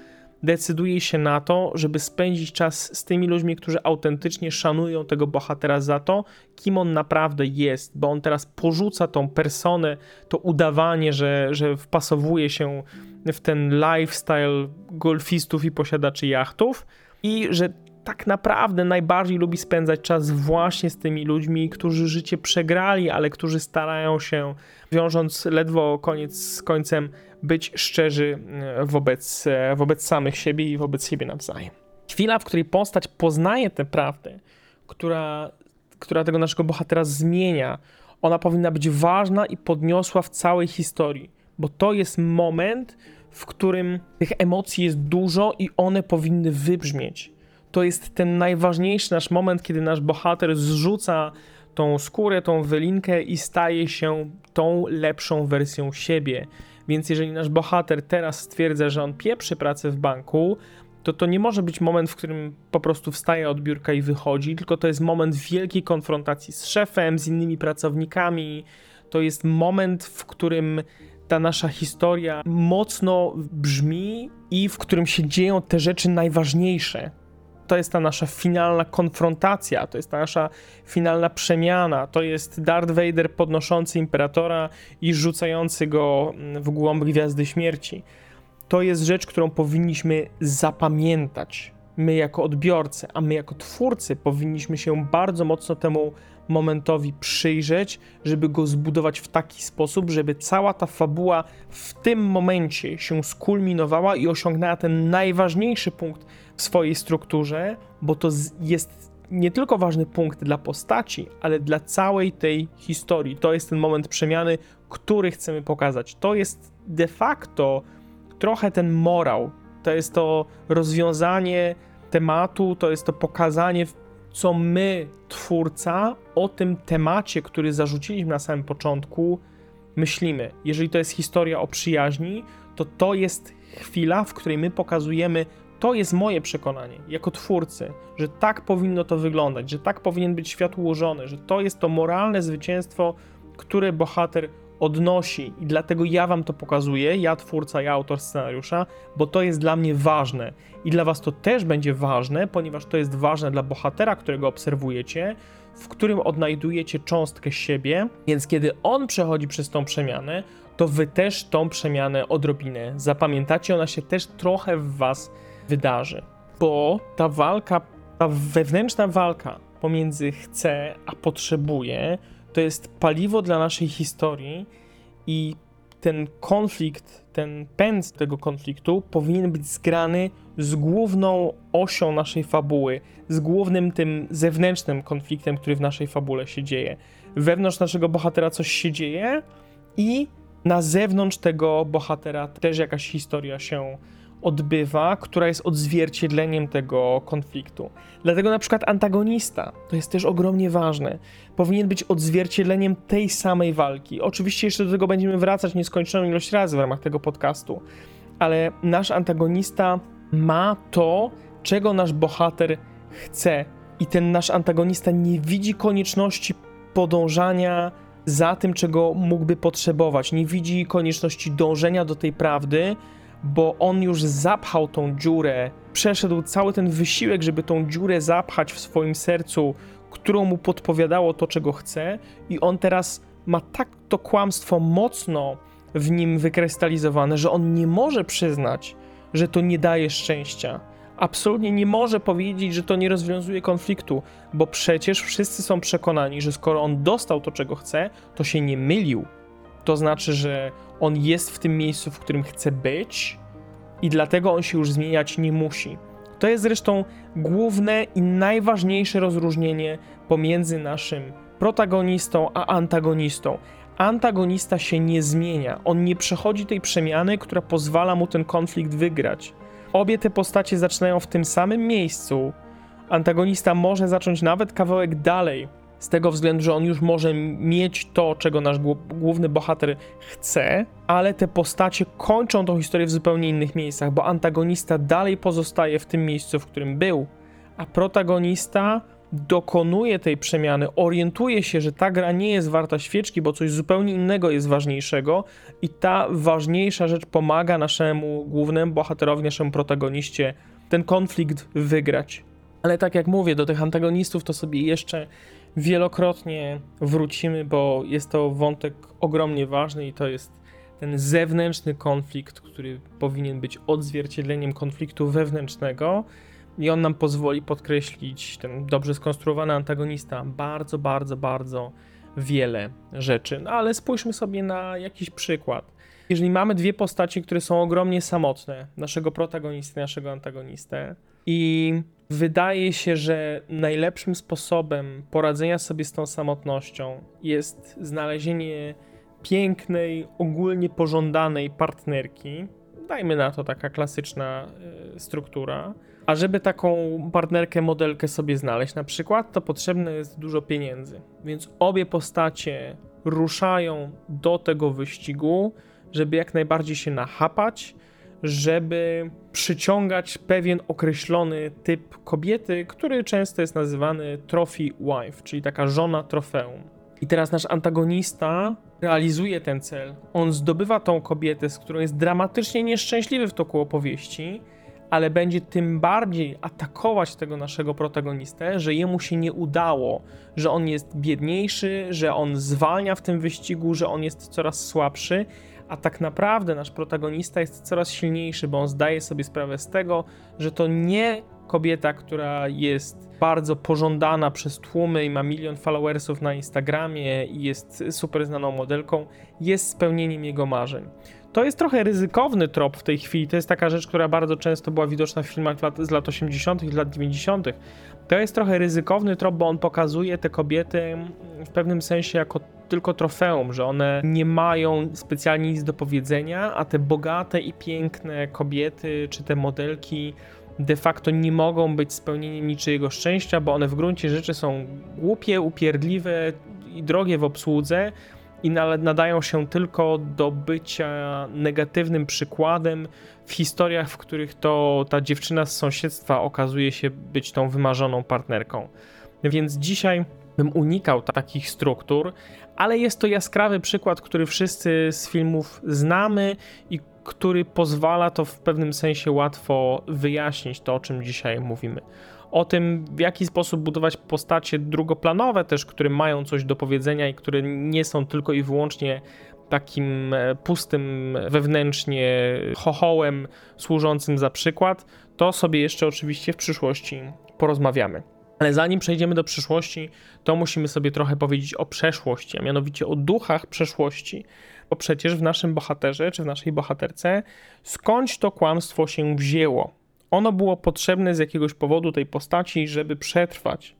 decyduje się na to, żeby spędzić czas z tymi ludźmi, którzy autentycznie szanują tego bohatera za to, kim on naprawdę jest, bo on teraz porzuca tą personę, to udawanie, że, że wpasowuje się w ten lifestyle golfistów i posiadaczy jachtów i że tak naprawdę najbardziej lubi spędzać czas właśnie z tymi ludźmi, którzy życie przegrali, ale którzy starają się, wiążąc ledwo koniec z końcem, być szczerzy e, wobec, e, wobec samych siebie i wobec siebie nawzajem. Chwila, w której postać poznaje tę prawdę, która, która tego naszego bohatera zmienia, ona powinna być ważna i podniosła w całej historii, bo to jest moment, w którym tych emocji jest dużo i one powinny wybrzmieć to jest ten najważniejszy nasz moment, kiedy nasz bohater zrzuca tą skórę, tą wylinkę i staje się tą lepszą wersją siebie. Więc jeżeli nasz bohater teraz stwierdza, że on pieprzy pracę w banku, to to nie może być moment, w którym po prostu wstaje od biurka i wychodzi, tylko to jest moment wielkiej konfrontacji z szefem, z innymi pracownikami. To jest moment, w którym ta nasza historia mocno brzmi i w którym się dzieją te rzeczy najważniejsze to jest ta nasza finalna konfrontacja, to jest ta nasza finalna przemiana, to jest Darth Vader podnoszący imperatora i rzucający go w głąb Gwiazdy Śmierci. To jest rzecz, którą powinniśmy zapamiętać. My jako odbiorcy, a my jako twórcy powinniśmy się bardzo mocno temu momentowi przyjrzeć, żeby go zbudować w taki sposób, żeby cała ta fabuła w tym momencie się skulminowała i osiągnęła ten najważniejszy punkt w swojej strukturze, bo to jest nie tylko ważny punkt dla postaci, ale dla całej tej historii. To jest ten moment przemiany, który chcemy pokazać. To jest de facto trochę ten morał, to jest to rozwiązanie tematu, to jest to pokazanie, co my, twórca, o tym temacie, który zarzuciliśmy na samym początku, myślimy. Jeżeli to jest historia o przyjaźni, to to jest chwila, w której my pokazujemy to jest moje przekonanie jako twórcy, że tak powinno to wyglądać, że tak powinien być świat ułożony, że to jest to moralne zwycięstwo, które bohater odnosi. I dlatego ja wam to pokazuję, ja twórca, ja autor scenariusza, bo to jest dla mnie ważne. I dla was to też będzie ważne, ponieważ to jest ważne dla bohatera, którego obserwujecie, w którym odnajdujecie cząstkę siebie, więc kiedy on przechodzi przez tą przemianę, to wy też tą przemianę odrobinę zapamiętacie, ona się też trochę w was wydarzy. Bo ta walka, ta wewnętrzna walka pomiędzy chce a potrzebuje, to jest paliwo dla naszej historii i ten konflikt, ten pęd tego konfliktu powinien być zgrany z główną osią naszej fabuły, z głównym tym zewnętrznym konfliktem, który w naszej fabule się dzieje. Wewnątrz naszego bohatera coś się dzieje i na zewnątrz tego bohatera też jakaś historia się odbywa, która jest odzwierciedleniem tego konfliktu. Dlatego na przykład antagonista, to jest też ogromnie ważne, powinien być odzwierciedleniem tej samej walki. Oczywiście jeszcze do tego będziemy wracać nieskończoną ilość razy w ramach tego podcastu, ale nasz antagonista ma to, czego nasz bohater chce i ten nasz antagonista nie widzi konieczności podążania za tym, czego mógłby potrzebować. Nie widzi konieczności dążenia do tej prawdy, bo on już zapchał tą dziurę, przeszedł cały ten wysiłek, żeby tą dziurę zapchać w swoim sercu, którą mu podpowiadało to, czego chce, i on teraz ma tak to kłamstwo mocno w nim wykrystalizowane, że on nie może przyznać, że to nie daje szczęścia. Absolutnie nie może powiedzieć, że to nie rozwiązuje konfliktu, bo przecież wszyscy są przekonani, że skoro on dostał to, czego chce, to się nie mylił. To znaczy, że on jest w tym miejscu, w którym chce być i dlatego on się już zmieniać nie musi. To jest zresztą główne i najważniejsze rozróżnienie pomiędzy naszym protagonistą a antagonistą. Antagonista się nie zmienia, on nie przechodzi tej przemiany, która pozwala mu ten konflikt wygrać. Obie te postacie zaczynają w tym samym miejscu. Antagonista może zacząć nawet kawałek dalej, z tego względu, że on już może mieć to, czego nasz główny bohater chce, ale te postacie kończą tą historię w zupełnie innych miejscach, bo antagonista dalej pozostaje w tym miejscu, w którym był, a protagonista dokonuje tej przemiany, orientuje się, że ta gra nie jest warta świeczki, bo coś zupełnie innego jest ważniejszego, i ta ważniejsza rzecz pomaga naszemu głównemu bohaterowi, naszemu protagoniście ten konflikt wygrać. Ale tak jak mówię, do tych antagonistów to sobie jeszcze wielokrotnie wrócimy, bo jest to wątek ogromnie ważny i to jest ten zewnętrzny konflikt, który powinien być odzwierciedleniem konfliktu wewnętrznego. I on nam pozwoli podkreślić ten dobrze skonstruowany antagonista bardzo, bardzo, bardzo wiele rzeczy. No ale spójrzmy sobie na jakiś przykład. Jeżeli mamy dwie postacie, które są ogromnie samotne, naszego protagonisty, naszego antagonistę, i wydaje się, że najlepszym sposobem poradzenia sobie z tą samotnością jest znalezienie pięknej, ogólnie pożądanej partnerki. Dajmy na to taka klasyczna y, struktura. A żeby taką partnerkę, modelkę sobie znaleźć na przykład, to potrzebne jest dużo pieniędzy. Więc obie postacie ruszają do tego wyścigu, żeby jak najbardziej się nachapać, żeby przyciągać pewien określony typ kobiety, który często jest nazywany trophy wife, czyli taka żona trofeum. I teraz nasz antagonista realizuje ten cel. On zdobywa tą kobietę, z którą jest dramatycznie nieszczęśliwy w toku opowieści, ale będzie tym bardziej atakować tego naszego protagonistę, że jemu się nie udało, że on jest biedniejszy, że on zwalnia w tym wyścigu, że on jest coraz słabszy, a tak naprawdę nasz protagonista jest coraz silniejszy, bo on zdaje sobie sprawę z tego, że to nie kobieta, która jest bardzo pożądana przez tłumy i ma milion followersów na Instagramie i jest super znaną modelką, jest spełnieniem jego marzeń. To jest trochę ryzykowny trop w tej chwili. To jest taka rzecz, która bardzo często była widoczna w filmach z lat 80. i lat 90. To jest trochę ryzykowny trop, bo on pokazuje te kobiety w pewnym sensie jako tylko trofeum, że one nie mają specjalnie nic do powiedzenia, a te bogate i piękne kobiety czy te modelki de facto nie mogą być spełnieniem niczyjego szczęścia, bo one w gruncie rzeczy są głupie, upierdliwe i drogie w obsłudze i nadają się tylko do bycia negatywnym przykładem w historiach, w których to ta dziewczyna z sąsiedztwa okazuje się być tą wymarzoną partnerką. Więc dzisiaj bym unikał takich struktur, ale jest to jaskrawy przykład, który wszyscy z filmów znamy i który pozwala to w pewnym sensie łatwo wyjaśnić to, o czym dzisiaj mówimy. O tym, w jaki sposób budować postacie drugoplanowe, też, które mają coś do powiedzenia i które nie są tylko i wyłącznie takim e, pustym wewnętrznie chochołem służącym za przykład, to sobie jeszcze oczywiście w przyszłości porozmawiamy. Ale zanim przejdziemy do przyszłości, to musimy sobie trochę powiedzieć o przeszłości, a mianowicie o duchach przeszłości. Bo przecież w naszym bohaterze czy w naszej bohaterce skądś to kłamstwo się wzięło. Ono było potrzebne z jakiegoś powodu tej postaci, żeby przetrwać.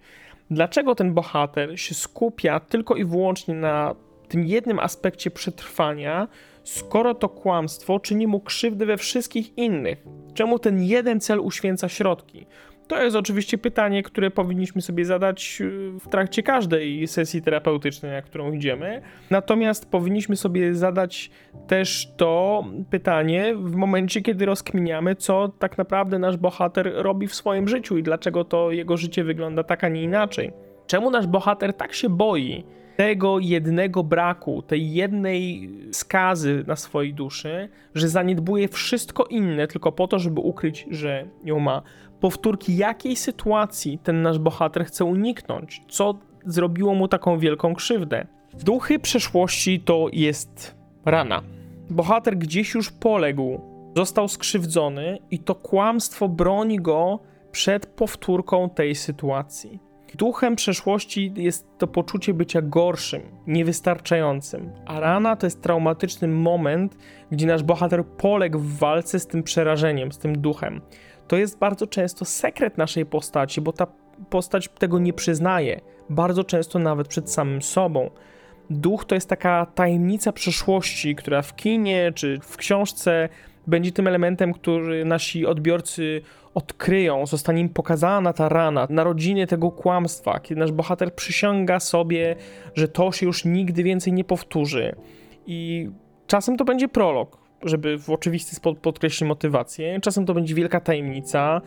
Dlaczego ten bohater się skupia tylko i wyłącznie na tym jednym aspekcie przetrwania, skoro to kłamstwo czyni mu krzywdę we wszystkich innych? Czemu ten jeden cel uświęca środki? To jest oczywiście pytanie, które powinniśmy sobie zadać y, w trakcie każdej sesji terapeutycznej, na którą idziemy. Natomiast powinniśmy sobie zadać też to pytanie w momencie, kiedy rozkminiamy, co tak naprawdę nasz bohater robi w swoim życiu i dlaczego to jego życie wygląda tak, a nie inaczej. Czemu nasz bohater tak się boi tego jednego braku, tej jednej skazy na swojej duszy, że zaniedbuje wszystko inne tylko po to, żeby ukryć, że ją ma. Powtórki jakiej sytuacji ten nasz bohater chce uniknąć? Co zrobiło mu taką wielką krzywdę? Duchy przeszłości to jest rana. Bohater gdzieś już poległ, został skrzywdzony i to kłamstwo broni go przed powtórką tej sytuacji. Duchem przeszłości jest to poczucie bycia gorszym, niewystarczającym, a rana to jest traumatyczny moment, gdzie nasz bohater poległ w walce z tym przerażeniem, z tym duchem. To jest bardzo często sekret naszej postaci, bo ta postać tego nie przyznaje, bardzo często nawet przed samym sobą. Duch to jest taka tajemnica przeszłości, która w kinie czy w książce będzie tym elementem, który nasi odbiorcy odkryją, zostanie im pokazana ta rana, narodziny tego kłamstwa, kiedy nasz bohater przysięga sobie, że to się już nigdy więcej nie powtórzy. I czasem to będzie prolog, żeby w oczywisty sposób podkreślić motywację, czasem to będzie wielka tajemnica,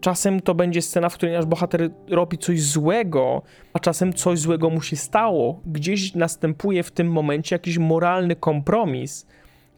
czasem to będzie scena, w której nasz bohater robi coś złego, a czasem coś złego mu się stało. Gdzieś następuje w tym momencie jakiś moralny kompromis.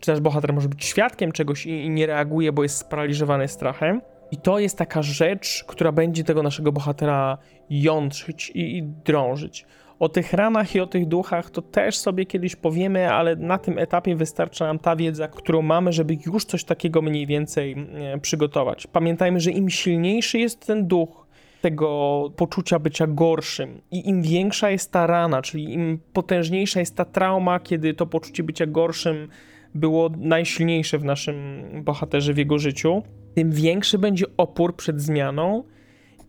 Czy nasz bohater może być świadkiem czegoś i nie reaguje, bo jest sparaliżowany strachem. I to jest taka rzecz, która będzie tego naszego bohatera jątrzyć i, i drążyć. O tych ranach i o tych duchach to też sobie kiedyś powiemy, ale na tym etapie wystarcza nam ta wiedza, którą mamy, żeby już coś takiego mniej więcej e, przygotować. Pamiętajmy, że im silniejszy jest ten duch, tego poczucia bycia gorszym. I im większa jest ta rana, czyli im potężniejsza jest ta trauma, kiedy to poczucie bycia gorszym było najsilniejsze w naszym bohaterze w jego życiu, tym większy będzie opór przed zmianą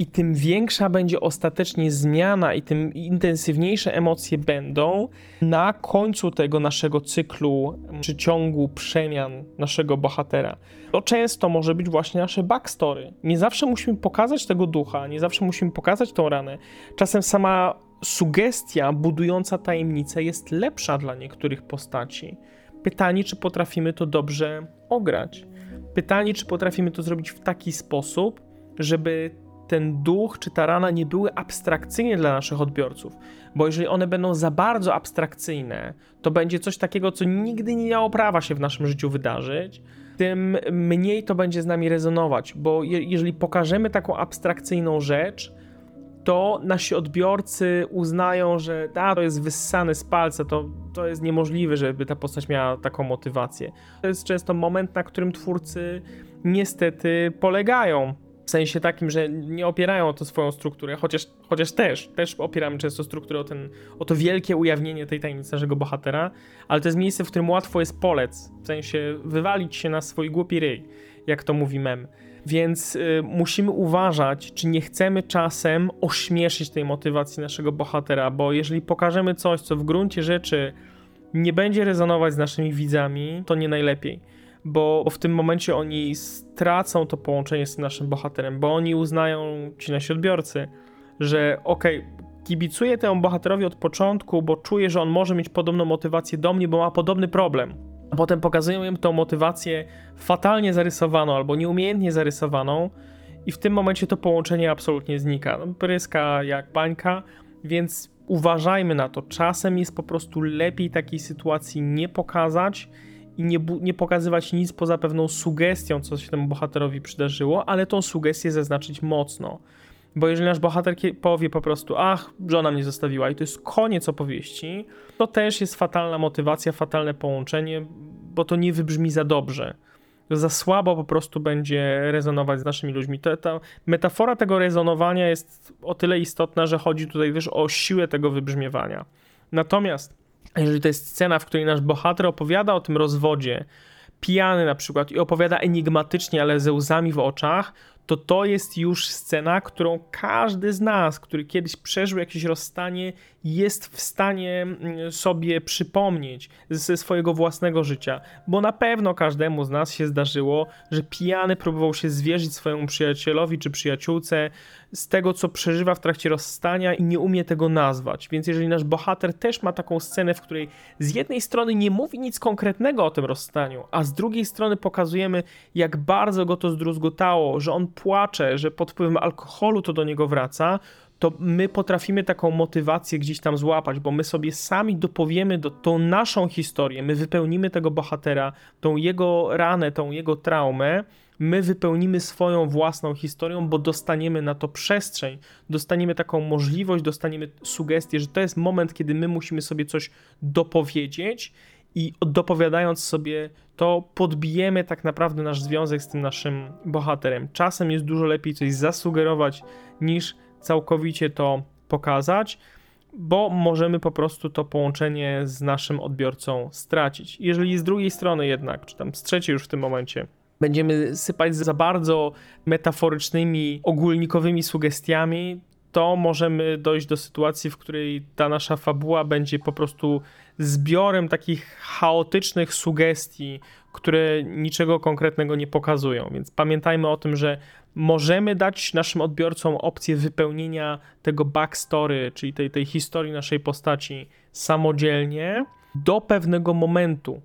i tym większa będzie ostatecznie zmiana i tym intensywniejsze emocje będą na końcu tego naszego cyklu czy ciągu przemian naszego bohatera. To często może być właśnie nasze backstory. Nie zawsze musimy pokazać tego ducha, nie zawsze musimy pokazać tą ranę. Czasem sama sugestia budująca tajemnicę jest lepsza dla niektórych postaci. Pytanie, czy potrafimy to dobrze ograć. Pytanie, czy potrafimy to zrobić w taki sposób, żeby ten duch czy ta rana nie były abstrakcyjne dla naszych odbiorców. Bo jeżeli one będą za bardzo abstrakcyjne, to będzie coś takiego, co nigdy nie miało prawa się w naszym życiu wydarzyć, tym mniej to będzie z nami rezonować. Bo je, jeżeli pokażemy taką abstrakcyjną rzecz, to nasi odbiorcy uznają, że a, to jest wyssane z palca, to, to jest niemożliwe, żeby ta postać miała taką motywację. To jest często moment, na którym twórcy niestety polegają. W sensie takim, że nie opierają o to swoją strukturę, chociaż, chociaż też, też opieramy często strukturę o, ten, o to wielkie ujawnienie tej tajemnicy naszego bohatera, ale to jest miejsce, w którym łatwo jest polec, w sensie wywalić się na swój głupi ryj, jak to mówi mem. Więc y, musimy uważać, czy nie chcemy czasem ośmieszyć tej motywacji naszego bohatera, bo jeżeli pokażemy coś, co w gruncie rzeczy nie będzie rezonować z naszymi widzami, to nie najlepiej. Bo, w tym momencie oni stracą to połączenie z naszym bohaterem, bo oni uznają, ci nasi odbiorcy, że okej, okay, kibicuję temu bohaterowi od początku, bo czuję, że on może mieć podobną motywację do mnie, bo ma podobny problem a potem pokazują im tą motywację fatalnie zarysowaną albo nieumiejętnie zarysowaną i w tym momencie to połączenie absolutnie znika. No, pryska jak bańka, więc uważajmy na to. Czasem jest po prostu lepiej takiej sytuacji nie pokazać i nie, nie pokazywać nic poza pewną sugestią, co się temu bohaterowi przydarzyło, ale tą sugestię zaznaczyć mocno. Bo jeżeli nasz bohater powie po prostu, ach, żona mnie zostawiła i to jest koniec opowieści, to też jest fatalna motywacja, fatalne połączenie, bo to nie wybrzmi za dobrze. Za słabo po prostu będzie rezonować z naszymi ludźmi. Ta, ta metafora tego rezonowania jest o tyle istotna, że chodzi tutaj też o siłę tego wybrzmiewania. Natomiast jeżeli to jest scena, w której nasz bohater opowiada o tym rozwodzie, pijany na przykład i opowiada enigmatycznie, ale ze łzami w oczach, to to jest już scena, którą każdy z nas, który kiedyś przeżył jakieś rozstanie, jest w stanie mm, sobie przypomnieć ze swojego własnego życia, bo na pewno każdemu z nas się zdarzyło, że pijany próbował się zwierzyć swojemu przyjacielowi czy przyjaciółce z tego, co przeżywa w trakcie rozstania i nie umie tego nazwać. Więc jeżeli nasz bohater też ma taką scenę, w której z jednej strony nie mówi nic konkretnego o tym rozstaniu, a z drugiej strony pokazujemy, jak bardzo go to zdruzgotało, że on płacze, że pod wpływem alkoholu to do niego wraca, to my potrafimy taką motywację gdzieś tam złapać, bo my sobie sami dopowiemy do, tą naszą historię, my wypełnimy tego bohatera, tą jego ranę, tą jego traumę, my wypełnimy swoją własną historią, bo dostaniemy na to przestrzeń, dostaniemy taką możliwość, dostaniemy sugestię, że to jest moment, kiedy my musimy sobie coś dopowiedzieć i dopowiadając sobie to podbijemy tak naprawdę nasz związek z tym naszym bohaterem. Czasem jest dużo lepiej coś zasugerować niż całkowicie to pokazać, bo możemy po prostu to połączenie z naszym odbiorcą stracić. Jeżeli z drugiej strony jednak, czy tam z trzeciej już w tym momencie, będziemy sypać za bardzo metaforycznymi, ogólnikowymi sugestiami, to możemy dojść do sytuacji, w której ta nasza fabuła będzie po prostu zbiorem takich chaotycznych sugestii, które niczego konkretnego nie pokazują. Więc pamiętajmy o tym, że możemy dać naszym odbiorcom opcję wypełnienia tego backstory, czyli tej, tej historii naszej postaci samodzielnie do pewnego momentu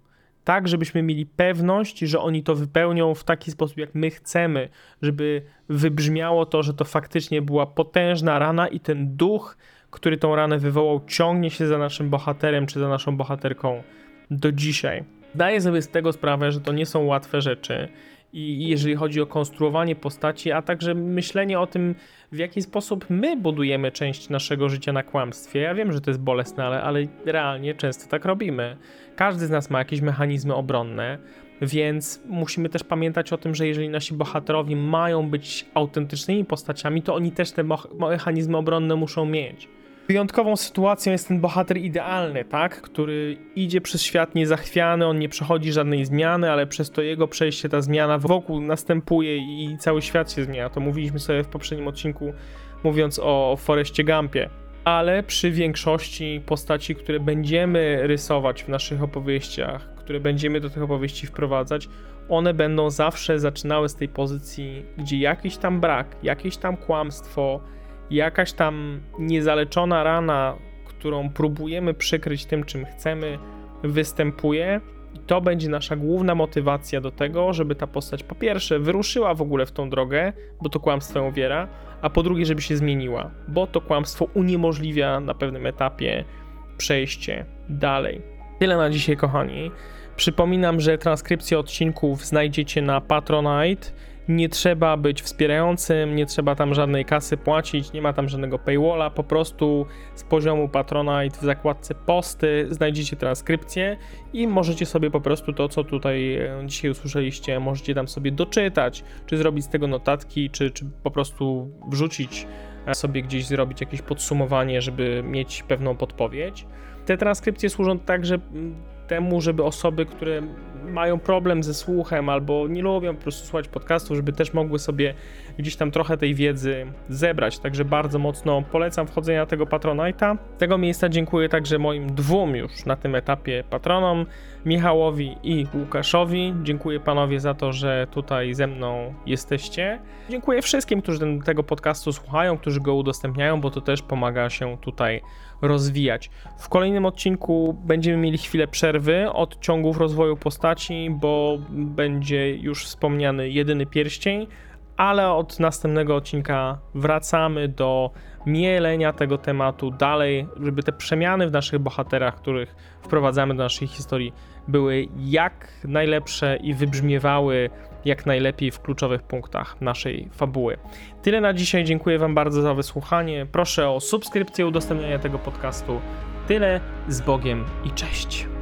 tak, żebyśmy mieli pewność, że oni to wypełnią w taki sposób, jak my chcemy, żeby wybrzmiało to, że to faktycznie była potężna rana i ten duch, który tą ranę wywołał, ciągnie się za naszym bohaterem czy za naszą bohaterką do dzisiaj. Zdaję sobie z tego sprawę, że to nie są łatwe rzeczy i jeżeli chodzi o konstruowanie postaci, a także myślenie o tym, w jaki sposób my budujemy część naszego życia na kłamstwie. Ja wiem, że to jest bolesne, ale, ale realnie często tak robimy. Każdy z nas ma jakieś mechanizmy obronne, więc musimy też pamiętać o tym, że jeżeli nasi bohaterowie mają być autentycznymi postaciami, to oni też te mechanizmy obronne muszą mieć. Wyjątkową sytuacją jest ten bohater idealny, tak? Który idzie przez świat niezachwiany, on nie przechodzi żadnej zmiany, ale przez to jego przejście ta zmiana wokół następuje i cały świat się zmienia. To mówiliśmy sobie w poprzednim odcinku, mówiąc o Foreście Gumpie. Ale przy większości postaci, które będziemy rysować w naszych opowieściach, które będziemy do tych opowieści wprowadzać, one będą zawsze zaczynały z tej pozycji, gdzie jakiś tam brak, jakieś tam kłamstwo, jakaś tam niezaleczona rana, którą próbujemy przykryć tym, czym chcemy, występuje. I to będzie nasza główna motywacja do tego, żeby ta postać po pierwsze wyruszyła w ogóle w tą drogę, bo to kłamstwo ją wiera, a po drugie, żeby się zmieniła, bo to kłamstwo uniemożliwia na pewnym etapie przejście dalej. Tyle na dzisiaj, kochani. Przypominam, że transkrypcję odcinków znajdziecie na Patronite nie trzeba być wspierającym, nie trzeba tam żadnej kasy płacić, nie ma tam żadnego paywalla, po prostu z poziomu Patronite w zakładce posty znajdziecie transkrypcję i możecie sobie po prostu to, co tutaj e, dzisiaj usłyszeliście, możecie tam sobie doczytać, czy zrobić z tego notatki, czy, czy po prostu wrzucić e, sobie gdzieś, zrobić jakieś podsumowanie, żeby mieć pewną podpowiedź. Te transkrypcje służą także mm, temu, żeby osoby, które mają problem ze słuchem albo nie lubią po prostu słuchać podcastów, żeby też mogły sobie gdzieś tam trochę tej wiedzy zebrać. Także bardzo mocno polecam wchodzenie na tego Patronite'a. Z tego miejsca dziękuję także moim dwóm już na tym etapie patronom, Michałowi i Łukaszowi. Dziękuję panowie za to, że tutaj ze mną jesteście. Dziękuję wszystkim, którzy ten, tego podcastu słuchają, którzy go udostępniają, bo to też pomaga się tutaj rozwijać. W kolejnym odcinku będziemy mieli chwilę przerwy od ciągów rozwoju postaci, bo będzie już wspomniany jedyny pierścień, ale od następnego odcinka wracamy do mielenia tego tematu dalej, żeby te przemiany w naszych bohaterach, których wprowadzamy do naszej historii, były jak najlepsze i wybrzmiewały jak najlepiej w kluczowych punktach naszej fabuły. Tyle na dzisiaj. Dziękuję Wam bardzo za wysłuchanie. Proszę o subskrypcję, udostępnianie tego podcastu. Tyle z Bogiem i cześć.